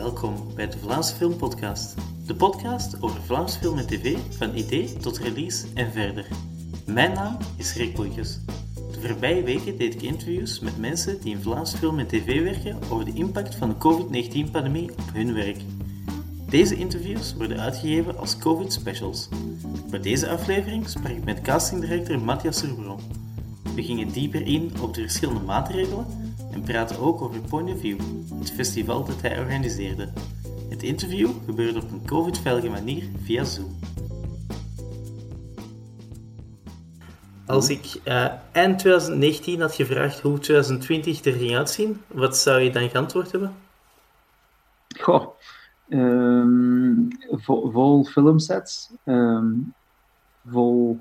Welkom bij de Vlaamse Film Podcast. De podcast over Vlaams film en tv van idee tot release en verder. Mijn naam is Rick Boeikes. De voorbije weken deed ik interviews met mensen die in Vlaams film en tv werken over de impact van de COVID-19-pandemie op hun werk. Deze interviews worden uitgegeven als COVID specials. Voor deze aflevering sprak ik met castingdirector Matthias Serbron. We gingen dieper in op de verschillende maatregelen en praten ook over Point of View, het festival dat hij organiseerde. Het interview gebeurde op een COVID-veilige manier via Zoom. Als ik uh, eind 2019 had gevraagd hoe 2020 er ging uitzien, wat zou je dan geantwoord hebben? Goh, um, vol, vol, filmsets, um, vol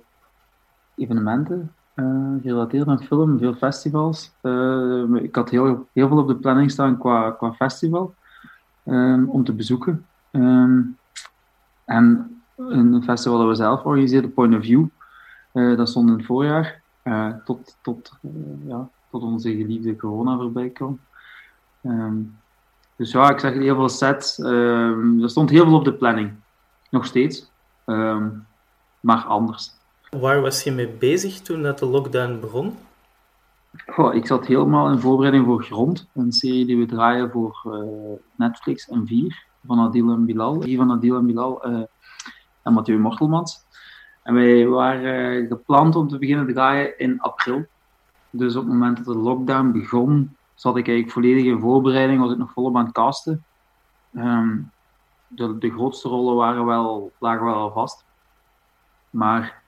evenementen, uh, gerelateerd aan film, veel festivals. Uh, ik had heel, heel veel op de planning staan qua, qua festival um, om te bezoeken. Um, en een festival dat we zelf organiseerden, Point of View, uh, dat stond in het voorjaar, tot, tot, ja, tot onze geliefde corona voorbij kwam. Um, dus ja, ik zag heel veel sets. er stond heel veel op de planning. Nog steeds. maar anders. Waar was je mee bezig toen dat de lockdown begon? Goh, ik zat helemaal in voorbereiding voor Grond, een serie die we draaien voor uh, Netflix en 4 van Adil en Bilal. Die van Adil en Bilal uh, en Mathieu Mortelmans. En wij waren uh, gepland om te beginnen draaien in april. Dus op het moment dat de lockdown begon, zat ik eigenlijk volledig in voorbereiding, was ik nog volop aan het casten. Um, de, de grootste rollen waren wel, lagen wel al vast. Maar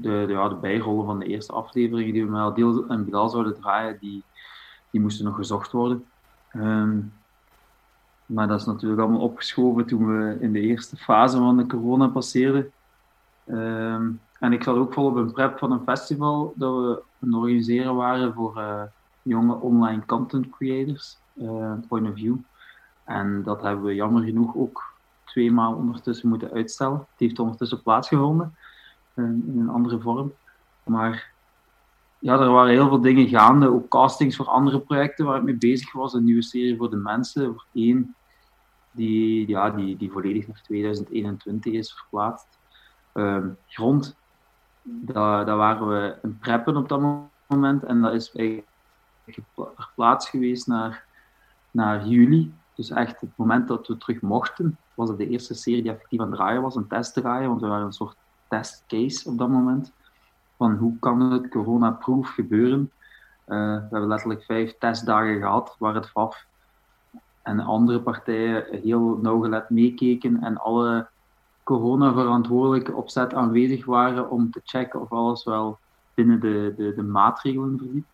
de, de, ja, de bijrollen van de eerste afleveringen die we met Adil en Bilal zouden draaien, die, die moesten nog gezocht worden. Um, maar dat is natuurlijk allemaal opgeschoven toen we in de eerste fase van de corona passeerden. Um, en ik zat ook vol op een prep van een festival dat we aan het organiseren waren voor uh, jonge online content creators, uh, Point of View. En dat hebben we jammer genoeg ook twee maal ondertussen moeten uitstellen. Het heeft ondertussen plaatsgevonden in een andere vorm. Maar ja, er waren heel veel dingen gaande, ook castings voor andere projecten waar ik mee bezig was. Een nieuwe serie voor de mensen, voor één die, ja, die, die volledig naar 2021 is verplaatst. Um, grond, daar, daar waren we in preppen op dat moment en dat is verplaatst geweest naar, naar juli. Dus echt het moment dat we terug mochten, was het de eerste serie die effectief aan het draaien was, een test draaien, want we waren een soort testcase op dat moment. Van hoe kan het corona-proof gebeuren? Uh, we hebben letterlijk vijf testdagen gehad waar het FAF en andere partijen heel nauwgelet meekeken en alle corona-verantwoordelijke opzet aanwezig waren om te checken of alles wel binnen de, de, de maatregelen verliep.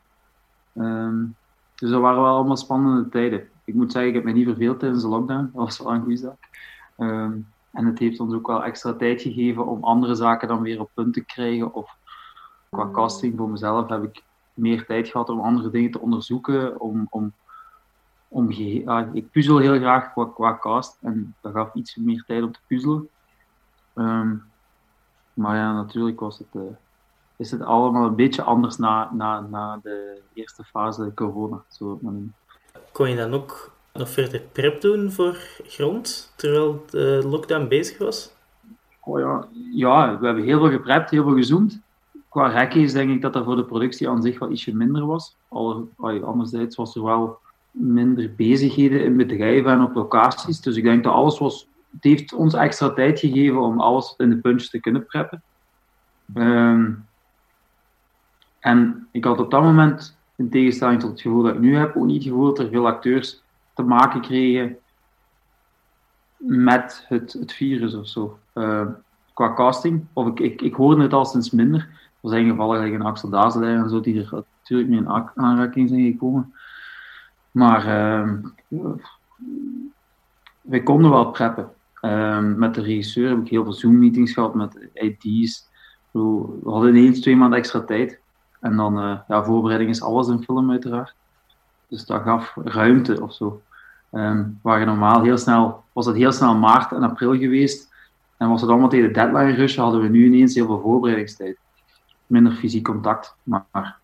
Um, dus dat waren wel allemaal spannende tijden. Ik moet zeggen, ik heb me niet verveeld tijdens de lockdown. Dat was wel een goede zaak. Um, en het heeft ons ook wel extra tijd gegeven om andere zaken dan weer op punt te krijgen. Of qua mm. casting voor mezelf heb ik meer tijd gehad om andere dingen te onderzoeken. Om, om, om ja, ik puzzel heel graag qua, qua cast en dat gaf iets meer tijd om te puzzelen. Um, maar ja, natuurlijk was het, uh, is het allemaal een beetje anders na, na, na de eerste fase corona. Zo Kon je dan ook nog verder prep doen voor grond, terwijl de lockdown bezig was? Oh ja. ja, we hebben heel veel geprept, heel veel gezoomd. Qua rekjes denk ik dat dat voor de productie aan zich wel ietsje minder was. Al, anderzijds was er wel minder bezigheden in bedrijven en op locaties. Dus ik denk dat alles was... Het heeft ons extra tijd gegeven om alles in de punch te kunnen preppen. Um, en ik had op dat moment, in tegenstelling tot het gevoel dat ik nu heb, ook niet het gevoel dat er veel acteurs te maken kregen met het, het virus of zo. Uh, qua casting, of ik, ik, ik hoorde het al sinds minder. Er zijn gevallen een Axel en zo, die er natuurlijk mee in aanraking zijn gekomen. Maar uh, wij konden wel preppen. Uh, met de regisseur heb ik heel veel Zoom-meetings gehad met ID's. We hadden ineens twee maanden extra tijd. En dan, uh, ja, voorbereiding is alles in film uiteraard. Dus dat gaf ruimte of zo. Um, waar normaal heel snel, was het heel snel maart en april geweest. En was het allemaal tegen de deadline rushen, hadden we nu ineens heel veel voorbereidingstijd. Minder fysiek contact, maar,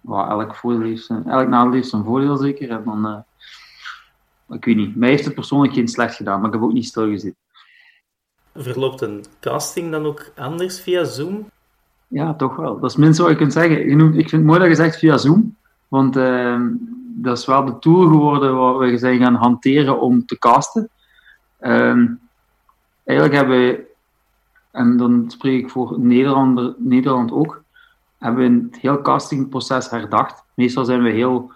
maar elk, voordeel heeft zijn, elk nadeel heeft zijn voordeel zeker. En dan, uh, ik weet niet. Mij heeft het persoonlijk geen slecht gedaan, maar ik heb ook niet stilgezeten. Verloopt een casting dan ook anders via Zoom? Ja, toch wel. Dat is minstens wat je kunt zeggen. Ik vind het mooi dat je zegt via Zoom, want uh, dat is wel de tool geworden waar we zijn gaan hanteren om te casten. Uh, eigenlijk hebben we, en dan spreek ik voor Nederland, Nederland ook, hebben we het heel castingproces herdacht. Meestal zijn we heel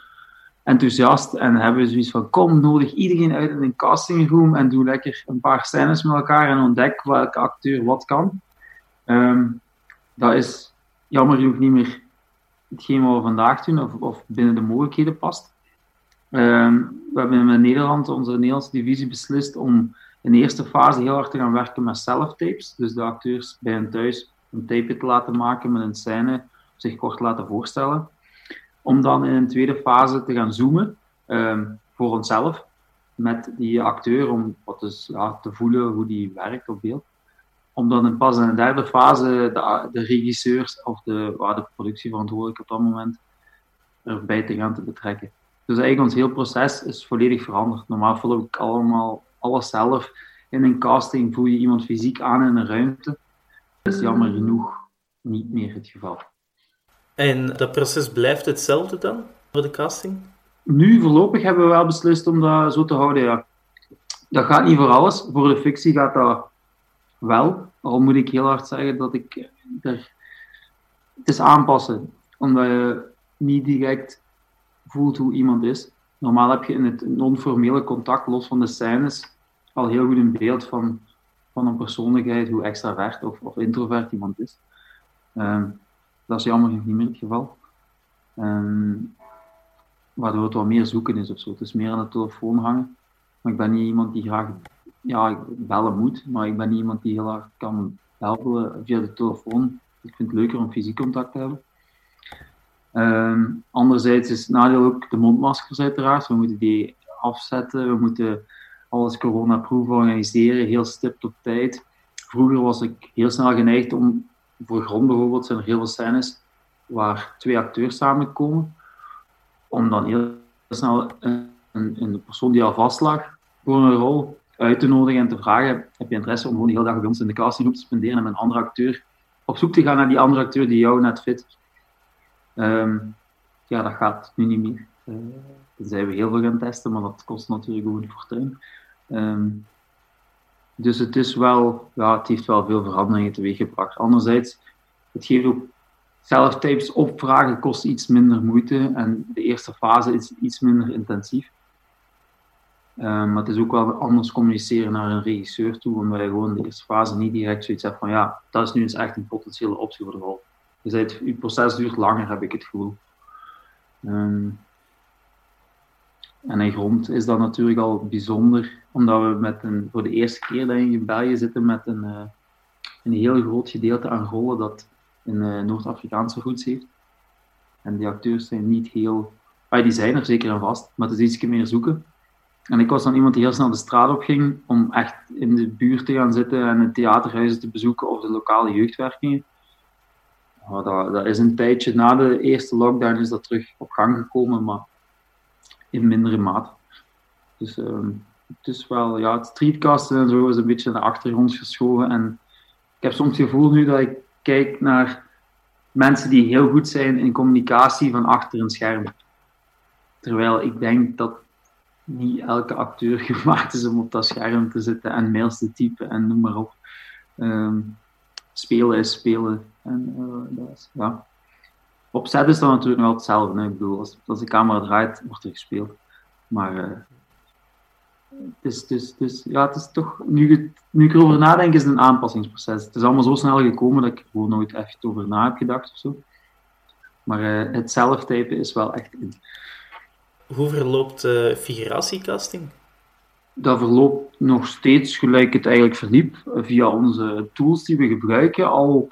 enthousiast en hebben we zoiets van kom, nodig iedereen uit in een castingroom en doe lekker een paar scènes met elkaar en ontdek welke acteur wat kan. Um, dat is jammer genoeg niet meer hetgeen wat we vandaag doen of, of binnen de mogelijkheden past. Um, we hebben in Nederland, onze Nederlandse divisie, beslist om in de eerste fase heel hard te gaan werken met self-tapes. Dus de acteurs bij hen thuis een tape te laten maken met een scène, zich kort laten voorstellen. Om dan in een tweede fase te gaan zoomen um, voor onszelf met die acteur, om wat dus, ja, te voelen hoe die werkt op beeld. Om dan in pas in de derde fase de, de regisseurs of de, waar de productieverantwoordelijke op dat moment erbij te gaan te betrekken. Dus eigenlijk ons heel proces is volledig veranderd. Normaal vul ik allemaal alles zelf. In een casting voel je iemand fysiek aan in een ruimte. Dat is jammer genoeg niet meer het geval. En dat proces blijft hetzelfde dan voor de casting? Nu, voorlopig hebben we wel beslist om dat zo te houden, ja. Dat gaat niet voor alles. Voor de fictie gaat dat wel. Al moet ik heel hard zeggen dat ik er... Het is aanpassen. Omdat je niet direct voelt hoe iemand is. Normaal heb je in het non-formele contact, los van de scènes, al heel goed een beeld van, van een persoonlijkheid, hoe extravert of, of introvert iemand is. Um, dat is jammer niet meer het geval. Um, waardoor het wat meer zoeken is of zo. Het is meer aan de telefoon hangen. Maar ik ben niet iemand die graag ja, bellen moet, maar ik ben niet iemand die heel hard kan helpen via de telefoon. Ik vind het leuker om fysiek contact te hebben. Um, anderzijds is het nadeel ook de mondmaskers uiteraard. We moeten die afzetten, we moeten alles coronaproof organiseren, heel stipt op tijd. Vroeger was ik heel snel geneigd om, voor grond bijvoorbeeld, zijn er heel veel scènes waar twee acteurs samenkomen, om dan heel snel een, een persoon die al vast lag voor een rol uit te nodigen en te vragen, heb je interesse om gewoon de hele dag bij ons in de casting te spenderen en met een andere acteur op zoek te gaan naar die andere acteur die jou net fit Um, ja, dat gaat nu niet meer. Uh, tenzij we heel veel gaan testen, maar dat kost natuurlijk gewoon fortuin. Um, dus het is wel, ja, het heeft wel veel veranderingen teweeggebracht. Anderzijds, het geeft ook zelf tapes opvragen kost iets minder moeite en de eerste fase is iets minder intensief. Um, maar het is ook wel anders communiceren naar een regisseur toe, omdat je gewoon de eerste fase niet direct zoiets hebt van ja, dat is nu eens echt een potentiële optie voor de rol. Zei het, je proces duurt langer, heb ik het gevoel. Um, en in grond is dat natuurlijk al bijzonder, omdat we met een, voor de eerste keer dat in België zitten met een, uh, een heel groot gedeelte aan rollen dat een uh, Noord-Afrikaanse roots heeft. En die acteurs zijn niet heel... Ah, die zijn er zeker en vast, maar het is iets meer zoeken. En ik was dan iemand die heel snel de straat op ging om echt in de buurt te gaan zitten en de theaterhuizen te bezoeken of de lokale jeugdwerkingen dat, dat, is een tijdje na de eerste lockdown is dat terug op gang gekomen, maar in mindere mate. Dus uh, het is wel, ja, het streetcasten en zo is een beetje naar de achtergrond geschoven. En ik heb soms het gevoel nu dat ik kijk naar mensen die heel goed zijn in communicatie van achter een scherm. Terwijl ik denk dat niet elke acteur gemaakt is om op dat scherm te zitten en mails te typen en noem maar op. Um, spelen is spelen. En, uh, dat is, ja. Is dat natuurlijk nog hetzelfde. Ik bedoel, als, de camera draait, wordt er gespeeld. Maar uh, het, is, ja, het is toch, nu, nu ik erover nadenk, is het een aanpassingsproces. Het is allemaal zo snel gekomen dat ik er gewoon nooit echt over na heb gedacht of zo. Maar uh, het zelftypen is wel echt. Hoe verloopt uh, figuratiecasting? dat verloopt nog steeds gelijk het eigenlijk verliep via onze tools die we gebruiken. Al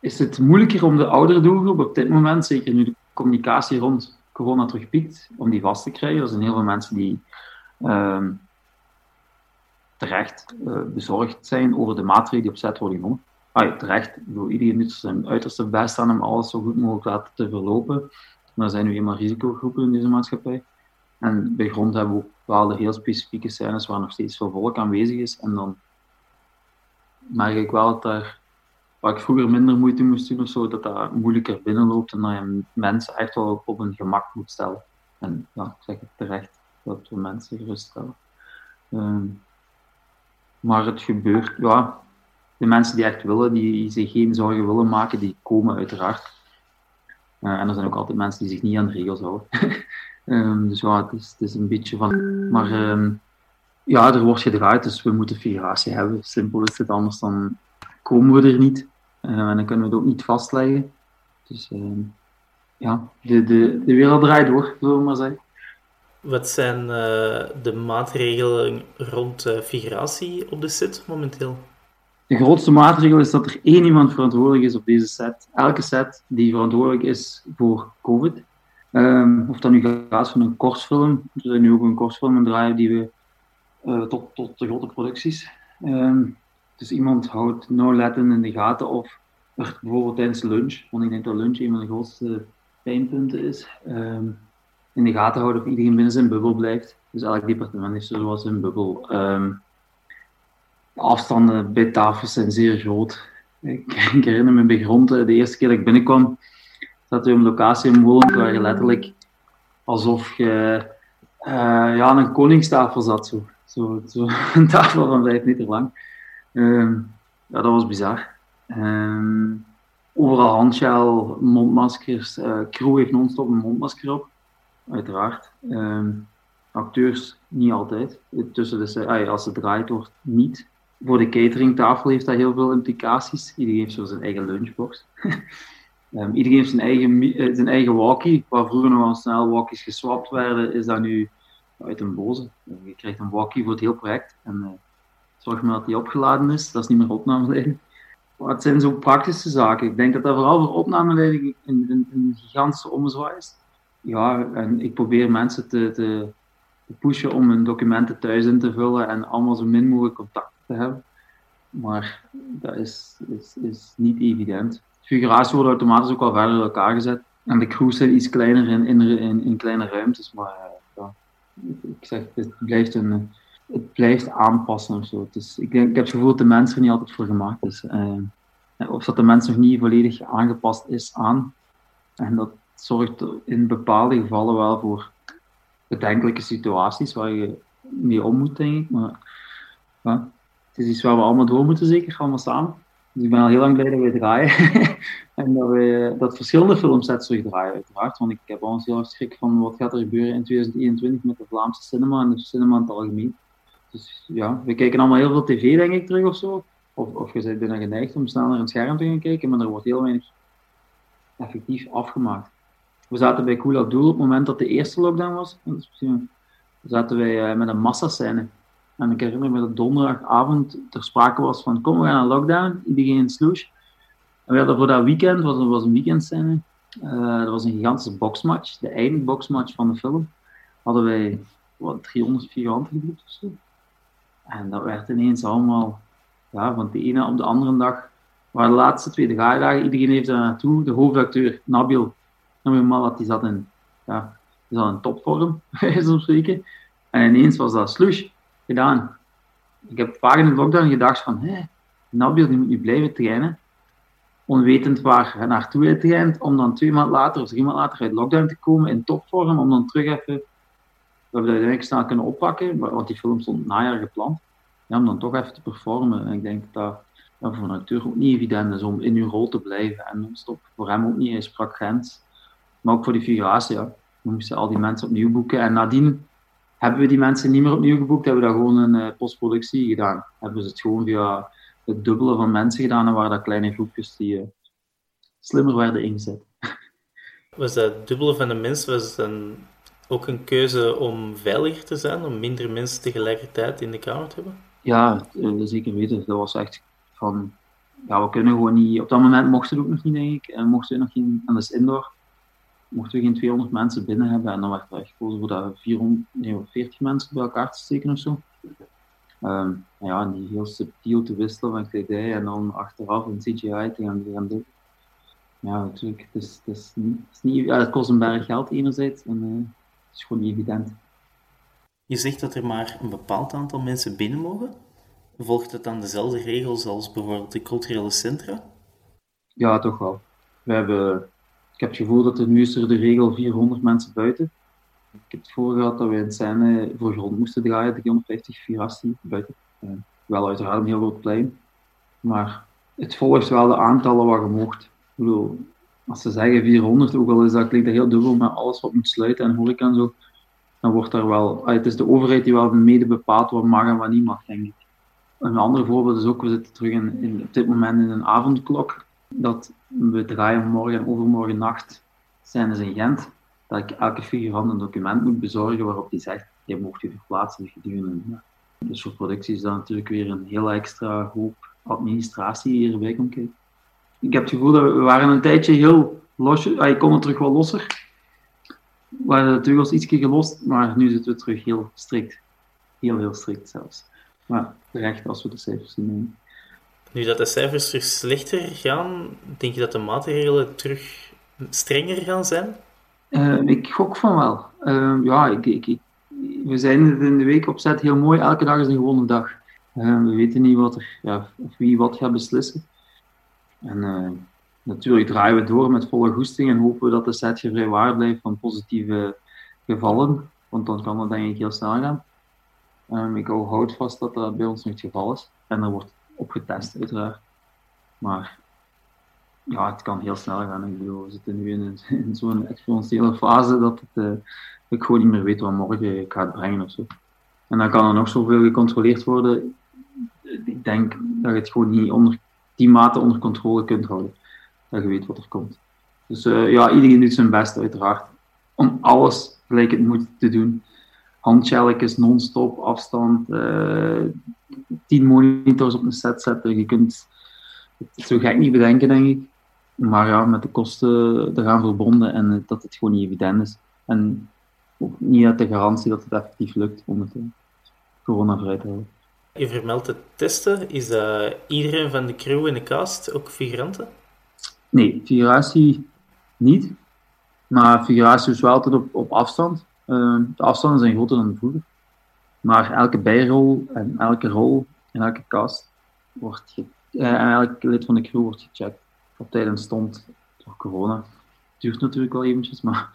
is het moeilijker om de oudere doelgroep op dit moment, zeker nu de communicatie rond corona terugpiekt, om die vast te krijgen. Er zijn heel veel mensen die uh, terecht uh, bezorgd zijn over de maatregelen die op zet worden genomen. Terecht, door iedereen doet zijn uiterste best aan om alles zo goed mogelijk laten te verlopen. Maar er zijn nu eenmaal risicogroepen in deze maatschappij. En bij grond hebben we ook bepaalde heel specifieke scènes waar nog steeds veel volk aanwezig is. En dan merk ik wel dat daar, waar ik vroeger minder moeite moest doen of zo, dat dat moeilijker binnenloopt en dat je mensen echt wel op hun gemak moet stellen. En ja, ik zeg het terecht, dat we mensen geruststellen. Um, maar het gebeurt, ja, de mensen die echt willen, die zich geen zorgen willen maken, die komen uiteraard. Uh, en er zijn ook altijd mensen die zich niet aan de regels houden. um, dus ja, het is, het is, een beetje van. Maar um, ja, er wordt gedraaid, dus we moeten figuratie hebben. Simpel is het, anders dan komen we er niet. Uh, en dan kunnen we het ook niet vastleggen. Dus uh, ja, de, de, de wereld draait door, zullen we maar zeggen. Wat zijn uh, de maatregelen rond uh, figuratie op de set momenteel? De grootste maatregel is dat er één iemand verantwoordelijk is op deze set. Elke set die verantwoordelijk is voor COVID. Um, of dat nu gaat van een kortfilm. We zijn nu ook een kortfilm aan draaien die we uh, tot, tot de grote producties. Um, dus iemand houdt nauwlettend in de gaten of er bijvoorbeeld tijdens lunch, want ik denk dat lunch een van de grootste pijnpunten is, um, in de gaten houden of iedereen binnen zijn bubbel blijft. Dus elk departement heeft zoals een bubbel. De afstanden bij tafels zijn zeer groot. Ik, herinner me bij grond, de eerste keer dat ik binnenkwam, zat we op een locatie in Molen waar je letterlijk alsof je uh, ja, aan een koningstafel zat. Zo. Zo, een tafel van vijf meter lang. Um, ja, dat was bizar. Um, overal handgel, mondmaskers. Uh, crew heeft non-stop een mondmasker op, uiteraard. Um, acteurs niet altijd. Tussen de, als het draait wordt, niet. Voor de cateringtafel heeft dat heel veel implicaties. Iedereen heeft zo zijn eigen lunchbox. um, iedereen heeft zijn eigen, uh, zijn eigen walkie. Waar vroeger nog al snel walkies geswapt werden, is dat nu uit een boze. Je krijgt een walkie voor het hele project. En uh, zorg maar dat die opgeladen is. Dat is niet meer opnameleiding. Maar het zijn zo praktische zaken. Ik denk dat dat vooral voor opnameleiding een, een, een gigantische ommezwaai is. Ja, en ik probeer mensen te, te, te, pushen om hun documenten thuis in te vullen en allemaal zo min mogelijk contact te hebben. Maar dat is, is, is niet evident. Figuraties worden automatisch ook al verder in elkaar gezet. En de crews zijn iets kleiner in, in, in, in kleine ruimtes, maar ja, ik zeg, het blijft, een, het blijft aanpassen of zo. Dus ik, denk, ik heb het gevoel dat de mensen er niet altijd voor gemaakt is. Uh, of dat de mens nog niet volledig aangepast is aan. En dat zorgt in bepaalde gevallen wel voor bedenkelijke situaties waar je mee om moet, denk ik. Maar ja, het is iets waar we allemaal door moeten, zeker, allemaal samen. Dus ik ben al heel lang blij dat we draaien. en dat we dat verschillende filmsets terug draaien, uiteraard. Want ik heb al heel erg schrik van wat gaat er gebeuren in 2021 met de Vlaamse cinema en de cinema in het algemeen. Dus ja, we kijken allemaal heel veel tv, denk ik, terug of zo. Of, of je bent bijna geneigd om snel naar een scherm te gaan kijken, maar er wordt heel weinig effectief afgemaakt. We zaten bij Cool Abdul op het moment dat de eerste lockdown was. zaten wij uh, met een massascène. En ik herinner me dat donderdagavond er sprake was van kom we gaan naar lockdown, iedereen slush. En we hadden voor dat weekend, was, was een weekendscène, uh, dat was een gigantische boxmatch, de eindboxmatch van de film. Hadden wij wat 300 400 geboekt of zo. En dat werd ineens allemaal, ja, van de ene op de andere dag, waar de laatste twee dagen, iedereen heeft daar naartoe, de hoofdacteur, Nabil, Nabil Malat, die zat in, ja, die zat in topvorm, bij zo'n spreken. En ineens was dat slush gedaan. Ik heb vaak in de lockdown gedacht van, hé, Nabil die moet nu blijven trainen, onwetend waar hij naartoe hij traint, om dan twee maanden later of drie maanden later uit lockdown te komen in topvorm, om dan terug even, we hebben dat uiteindelijk snel kunnen oppakken, want die film stond najaar gepland, ja, om dan toch even te performen. En ik denk dat dat voor een acteur ook niet evident is om in uw rol te blijven en non-stop. Voor hem ook niet, hij sprak grens. Maar ook voor die figuratie, ja. We moesten al die mensen opnieuw boeken en nadien hebben we die mensen niet meer opnieuw geboekt, hebben we daar gewoon een uh, postproductie gedaan. Hebben ze het gewoon via het dubbele van mensen gedaan en waren dat kleine groepjes die uh, slimmer werden ingezet. Was dat dubbele van de mensen was dan ook een keuze om veiliger te zijn, om minder mensen tegelijkertijd in de kamer te hebben? Ja, uh, zeker weten. Dat was echt van, ja, we kunnen gewoon niet, op dat moment mochten we ook nog niet, denk ik, en mochten we nog geen, en dat is indoor, mochten we geen 200 mensen binnen hebben en dan werd er gekozen voor dat 400, nee, 40 mensen bij elkaar te steken of zo. Um, ja, en die heel subtiel te wisselen van kledij en dan achteraf een CGI te gaan, gaan doen. Ja, natuurlijk, het, is, het, is niet, het, is niet, ja, het kost een berg geld enerzijds en uh, het is gewoon niet evident. Je zegt dat er maar een bepaald aantal mensen binnen mogen. Volgt het dan dezelfde regels als bijvoorbeeld de culturele centra? Ja, toch wel. We hebben, ik heb het gevoel dat er nu is er de regel 400 mensen buiten. Ik heb het voor gehad dat we in scène voor grond moesten draaien, 350 Virasti buiten. Uh, wel uiteraard een heel groot plein. Maar het volgt wel de aantallen wat je mocht. Als ze zeggen 400, ook al is dat, klinkt heel dubbel met alles wat moet sluiten en horeca en zo, dan wordt daar wel, het is de overheid die wel mede bepaalt wat mag en wat niet mag, denk ik. Een ander voorbeeld is ook, we zitten terug in, in op dit moment in een avondklok, dat we draaien morgen en overmorgen nacht zijn dus in Gent, dat ik elke figurant een document moet bezorgen waarop die zegt, je mocht je verplaatsen gedurende. Dus voor productie is dat natuurlijk weer een heel extra hoop administratie hierbij komt kijken. Ik heb het gevoel dat we, waren een tijdje heel los, ah, ik kon het terug wel losser. We waren natuurlijk wel ietsje gelost, maar nu zitten we terug heel strikt. Heel, heel strikt zelfs. Maar terecht als we de cijfers zien. Nu dat de cijfers terug slechter gaan, denk je dat de maatregelen terug strenger gaan zijn? Uh, ik gok van wel. Uh, ja, ik, ik, we zijn het in de week opzet heel mooi. Elke dag is een gewone dag. Uh, we weten niet wat er, ja, of wie wat gaat beslissen. En natuurlijk draaien we door met volle goesting en hopen we dat de setje vrij waar blijft van positieve gevallen. Want dan kan het denk ik heel snel gaan. Ik hou hout vast dat dat bij ons niet het geval is. En er wordt getest, uiteraard. Maar ja, het kan heel snel gaan. Ik bedoel, we zitten nu in, in zo'n exponentiële fase dat het, uh, ik gewoon niet meer weet wat morgen gaat brengen of zo. En dan kan er nog zoveel gecontroleerd worden. Ik denk dat je het gewoon niet onder die mate onder controle kunt houden. Dat je weet wat er komt. Dus uh, ja, iedereen doet zijn best, uiteraard. Om alles gelijk het moet te doen handshellekes non-stop, afstand, uh, tien monitors op een set zetten. Je kunt het zo gek niet bedenken, denk ik. Maar ja, met de kosten eraan verbonden en dat het gewoon niet evident is. En ook niet uit de garantie dat het effectief lukt om het uh, corona-vrij te houden. Je vermeldt het testen. Is dat iedereen van de crew en de cast ook figuranten? Nee, figuratie niet. Maar figuratie is wel altijd op, op afstand. Ehm, de afstanden zijn groter dan vroeger. Maar elke bijrol en elke rol en elke cast wordt ge uh, en elk lid van de crew wordt gecheckt. Op tijdens stond door corona. Het duurt natuurlijk wel eventjes, maar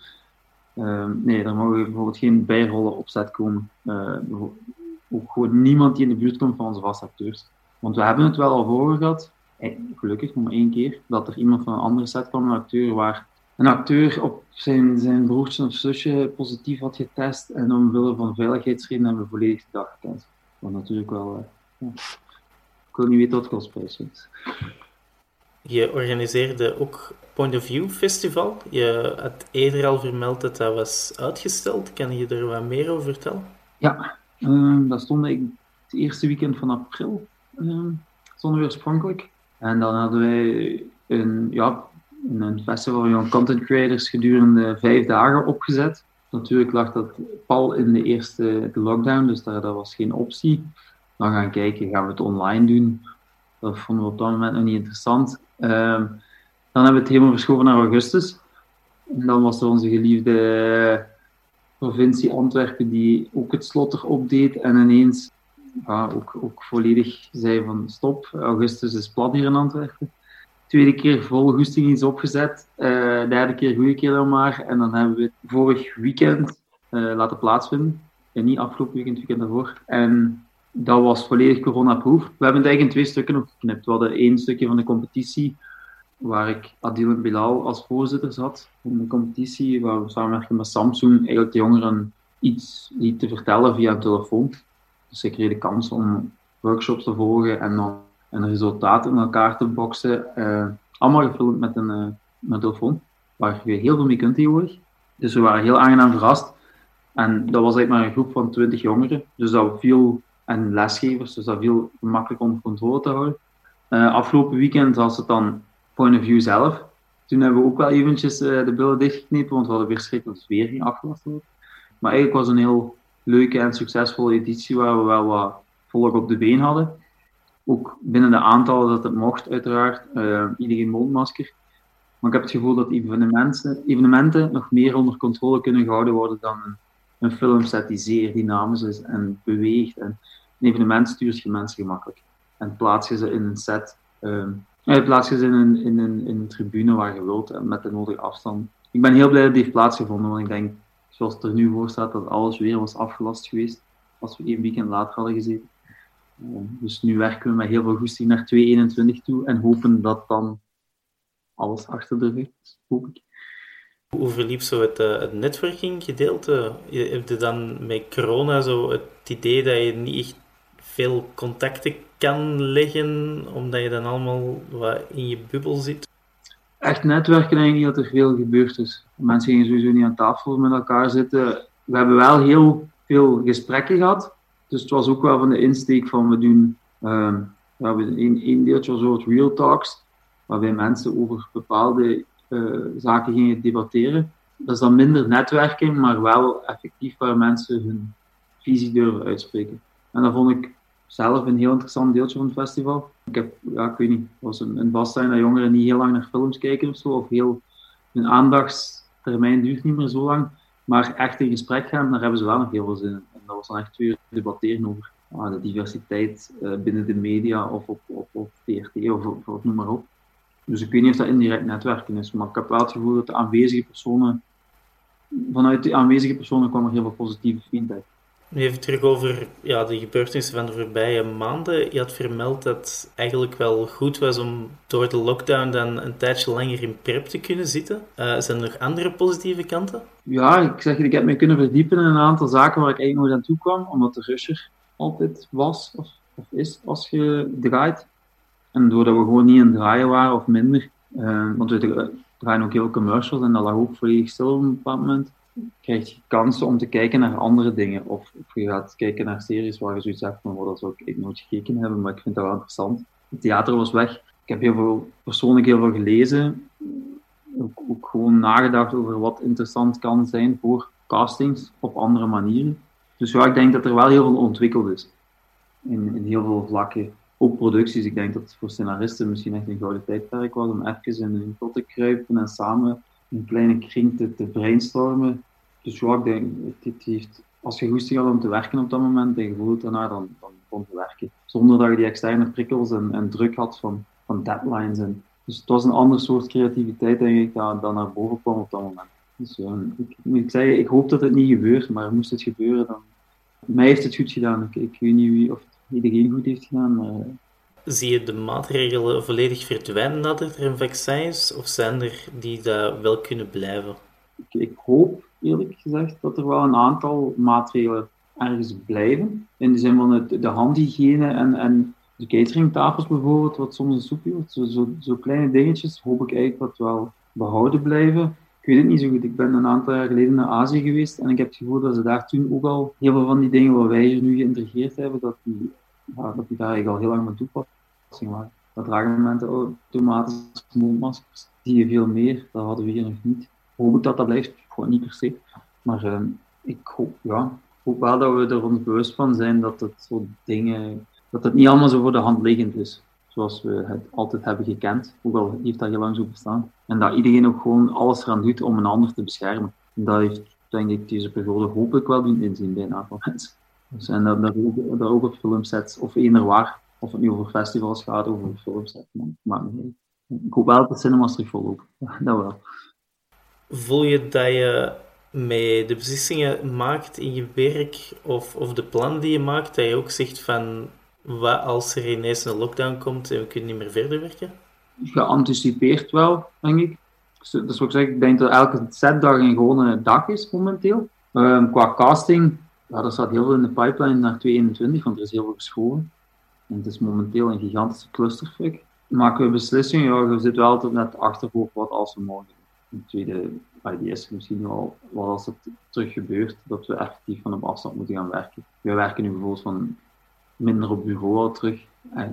uh, nee, er mogen bijvoorbeeld geen bijrollen op set komen. Uh, ook gewoon niemand die in de buurt komt van onze vaste acteurs. Want we hebben het wel al voor gehad, eh, gelukkig nog maar één keer, dat er iemand van een andere set kwam, een acteur waar een acteur op zijn, zijn broertje of zusje positief had getest en omwille van veiligheidsredenen hebben we volledig dag gekend. Wat natuurlijk wel... Uh, ja. Ik wil niet weten wat is. Je organiseerde ook Point of View Festival. Je had eerder al vermeld dat dat was uitgesteld. Kan je er wat meer over vertellen? Ja, uh, dat stond ik het eerste weekend van april. Uh, stonden we oorspronkelijk. En dan hadden wij een, ja, een festival van content creators gedurende vijf dagen opgezet. Natuurlijk lag dat pal in de eerste lockdown, dus daar, dat was geen optie. Dan gaan kijken, gaan we het online doen? Dat vonden we op dat moment nog niet interessant. Ehm, dan hebben we het helemaal verschoven naar augustus. En dan was er onze geliefde provincie Antwerpen die ook het slot erop deed en ineens ja, ook, ook volledig zei van stop, augustus is plat hier in Antwerpen tweede keer vol goesting iets opgezet. Uh, derde keer goede keer dan maar. En dan hebben we het vorig weekend uh, laten plaatsvinden. En niet afgelopen weekend, weekend daarvoor. En dat was volledig corona-proof. We hebben het eigenlijk in twee stukken nog geknipt. We hadden één stukje van de competitie, waar ik Adil en Bilal als voorzitter zat van de competitie, waar we samenwerken met Samsung, eigenlijk de jongeren iets liet te vertellen via een telefoon. Dus ik kreeg de kans om workshops te volgen en dan en resultaten in elkaar te boksen. Uh, allemaal gefilmd met een, uh, met telefoon, waar je heel veel mee kunt tegenwoordig. Dus we waren heel aangenaam verrast. En dat was eigenlijk maar een groep van 20 jongeren. Dus dat viel, en lesgevers, dus dat viel makkelijk onder controle te houden. Uh, afgelopen weekend was het dan Point of View zelf. Toen hebben we ook wel eventjes de billen dichtgeknepen, want we hadden weer schrik dat het weer ging. Maar eigenlijk was het een heel leuke en succesvolle editie waar we wel wat volk op de been hadden. Ook binnen de aantallen dat het mocht, uiteraard. Uh, iedereen mondmasker. Maar ik heb het gevoel dat evenementen, evenementen nog meer onder controle kunnen gehouden worden dan een filmset die zeer dynamisch is en beweegt. En een evenement stuurt je mensen gemakkelijk. En plaats je ze in een set, um, plaats je ze in een, in, een, in tribune waar je wilt en met de nodige afstand. Ik ben heel blij dat die heeft plaatsgevonden, want ik denk, zoals het er nu voor staat, dat alles weer was afgelast geweest als we één weekend later hadden gezeten. Dus nu werken we met heel veel goesting naar 2021 toe en hopen dat dan alles achter de rug is, hoop ik. Hoe verliep zo het, uh, het networking gedeelte? Je hebt dan met corona zo het idee dat je niet echt veel contacten kan leggen, omdat je dan allemaal wat in je bubbel zit? Echt netwerken denk ik niet dat er veel gebeurd is. Mensen gingen sowieso niet aan tafel met elkaar zitten. We hebben wel heel veel gesprekken gehad. Dus het was ook wel van de insteek van we doen uh, we hebben een, een deeltje zo real talks, waarbij mensen over bepaalde uh, zaken gingen debatteren. Dat is dan minder netwerking, maar wel effectief waar mensen hun visie durven uitspreken. En dat vond ik zelf een heel interessant deeltje van het festival. Ik heb, ja, ik weet niet, was een, een dat jongeren niet heel lang naar films kijken of zo, of heel, hun aandachtstermijn duurt niet meer zo lang. Maar echt in gesprek gaan, daar hebben ze wel nog heel veel zin in. Dat was dan echt twee uur debatteren over ah, de diversiteit uh, binnen de media of op, op, of, of, of, noem maar op. Dus ik weet niet of dat indirect netwerken is, maar ik heb wel het gevoel dat de aanwezige personen, vanuit de aanwezige personen kwam er heel veel positieve feedback. Even terug over ja, de gebeurtenissen van de voorbije maanden. Je had vermeld dat het eigenlijk wel goed was om door de lockdown dan een tijdje langer in prep te kunnen zitten. Uh, zijn er nog andere positieve kanten? Ja, ik zeg ik heb me kunnen verdiepen in een aantal zaken waar ik eigenlijk nooit aan toe kwam, omdat de rusher altijd was of, of is als je draait. En doordat we gewoon niet aan draaien waren of minder, uh, want we draaien ook heel commercials en dat lag ook volledig stil op een bepaald moment krijg je kansen om te kijken naar andere dingen. Of, of je gaat kijken naar series waar je zoiets hebt van, dat zou ik nooit gekeken hebben, maar ik vind dat wel interessant. Het theater was weg. Ik heb heel veel, persoonlijk heel veel gelezen. Ook, ook gewoon nagedacht over wat interessant kan zijn voor castings op andere manieren. Dus ja, ik denk dat er wel heel veel ontwikkeld is. In, in heel veel vlakken. Ook producties. Ik denk dat het voor scenaristen misschien echt een gouden tijdperk was om even in een pot te kruipen en samen een kleine kring te brainstormen. Dus ja, ik denk, het, heeft, als je goesting had om te werken op dat moment en je voelt daarna, dan, dan begon te werken. Zonder dat je die externe prikkels en, en druk had van, van deadlines. En, dus het was een ander soort creativiteit, denk ik, dat, dat naar boven kwam op dat moment. Dus ja, ik moet zeggen, ik hoop dat het niet gebeurt, maar moest het gebeuren, dan... Mij heeft het goed gedaan. Ik, ik weet niet wie, of het iedereen goed heeft gedaan, maar Zie je de maatregelen volledig verdwijnen nadat er een vaccin is, of zijn er die dat wel kunnen blijven? Ik, ik hoop eerlijk gezegd dat er wel een aantal maatregelen ergens blijven. In de zin van het, de handhygiëne en, en de cateringtafels bijvoorbeeld, wat soms een soepje wordt. Zo, zo, zo, kleine dingetjes hoop ik eigenlijk dat wel behouden blijven. Ik weet het niet zo goed. Ik ben een aantal jaar geleden naar Azië geweest en ik heb het gevoel dat ze daar toen ook al heel veel van die dingen waar wij nu geïntegreerd hebben, dat die, ja, dat die daar eigenlijk al heel lang mee toepassen waren. Dat dragen mensen automatische mondmaskers. Zie je veel meer, dat hadden we hier nog niet. Hoop ik dat dat blijft, niet per se. Maar uh, ik hoop, ja, hoop wel dat we er ons bewust van zijn dat het soort dingen, dat het niet allemaal zo voor de hand liggend is. Zoals we het altijd hebben gekend, ook al heeft dat heel lang zo bestaan. En dat iedereen ook gewoon alles eraan doet om een ander te beschermen. En dat heeft, denk ik, deze periode hopelijk wel doen inzien bij een aantal mensen. Dus, en dat, dat, ook, dat ook op filmsets, of eender waar, of het nu over festivals gaat, over films, maar Ik hoop wel dat de cinemas terug vollopen. dat wel. Voel je dat je met de beslissingen maakt in je werk, of, of de plannen die je maakt, dat je ook zegt van, wat als er ineens een lockdown komt en we kunnen niet meer verder werken? Geanticipeerd wel, denk ik. Dus, dus wat ik zeg, ik denk dat elke setdag een gewone dag is momenteel. Um, qua casting, ja, er staat heel veel in de pipeline naar 2021, want er is heel veel geschoren. En het is momenteel een gigantische clusterfuck. Maken we beslissingen, ja, je zit wel altijd net achterhoofd wat als we mogen. Een tweede idee is misschien wel wat als het terug gebeurt, dat we effectief van op afstand moeten gaan werken. We werken nu bijvoorbeeld van minder op bureau al terug.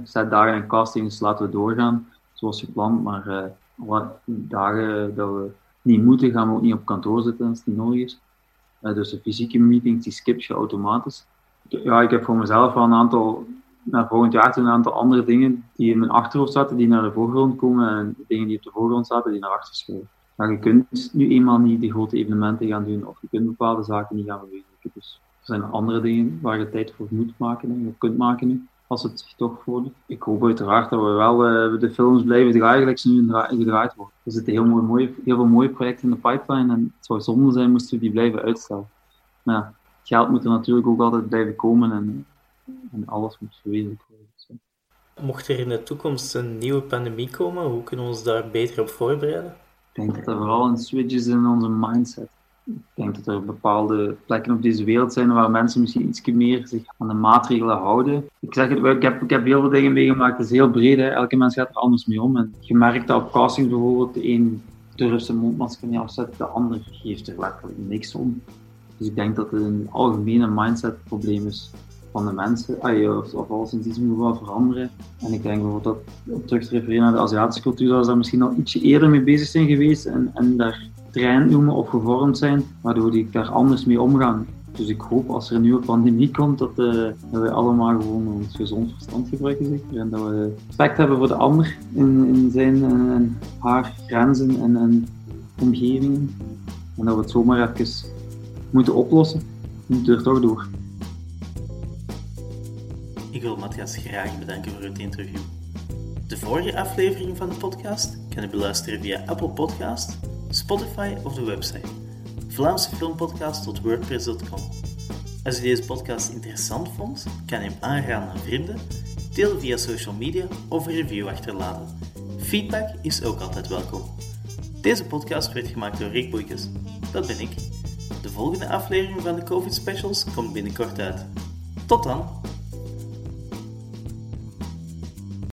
Zet dagen en castings laten we doorgaan, zoals gepland, maar uh, alle dagen dat we niet moeten, gaan we ook niet op kantoor zitten als het niet nodig is. Uh, dus de fysieke meetings, die skip je automatisch. Ja, ik heb voor mezelf wel een aantal naar volgend jaar een aantal andere dingen die in mijn achterhoofd zaten, die naar de voorgrond komen en dingen die op de voorgrond zaten, die naar achter schuiven. Maar je kunt nu eenmaal niet de grote evenementen gaan doen of je kunt bepaalde zaken niet gaan. Je Dus er zijn andere dingen waar je tijd voor moet maken en je kunt maken nu, als het zich toch voordoet. Ik hoop uiteraard dat we wel uh, de films blijven draaien, gelijk ze nu gedraaid worden. Er zitten heel, mooi, mooie, heel veel mooie projecten in de pipeline en het zou zonde zijn moesten we die blijven uitstellen. Maar ja, het geld moet er natuurlijk ook altijd blijven komen en, en alles moet verwezenlijkt worden. Mocht er in de toekomst een nieuwe pandemie komen, hoe kunnen we ons daar beter op voorbereiden? Ik denk dat er vooral een switch is in onze mindset. Ik denk dat er bepaalde plekken op deze wereld zijn waar mensen misschien iets meer zich aan de maatregelen houden. Ik zeg het, ik heb, ik heb heel veel dingen meegemaakt, het is heel breed. Hè. Elke mens gaat er anders mee om. En je merkt dat op casting bijvoorbeeld, de een durft zijn mondmasker niet afzetten, de ander geeft er letterlijk niks om. Dus ik denk dat het een algemene mindset probleem is van de mensen, of, alles in die moet wel veranderen. En ik denk bijvoorbeeld dat, om terug te refereren naar de Aziatische cultuur, dat ze daar misschien al ietsje eerder mee bezig zijn geweest en, en daar trein noemen of gevormd zijn, waardoor die daar anders mee omgaan. Dus ik hoop als er een nieuwe pandemie komt, dat, uh, dat we allemaal gewoon ons gezond verstand gebruiken zeker. En dat we respect hebben voor de ander in, in zijn en haar grenzen en, en omgevingen. En dat we het zomaar even moeten oplossen. We moeten er toch door. Ik wil Matthias graag bedanken voor het interview. De vorige aflevering van de podcast kan je beluisteren via Apple Podcast, Spotify of de website vlaamsefilmpodcast.wordpress.com. Als je deze podcast interessant vond, kan je hem aanraden aan vrienden, deel via social media of een review achterlaten. Feedback is ook altijd welkom. Deze podcast werd gemaakt door Rick Boeikes. Dat ben ik. De volgende aflevering van de COVID Specials komt binnenkort uit. Tot dan!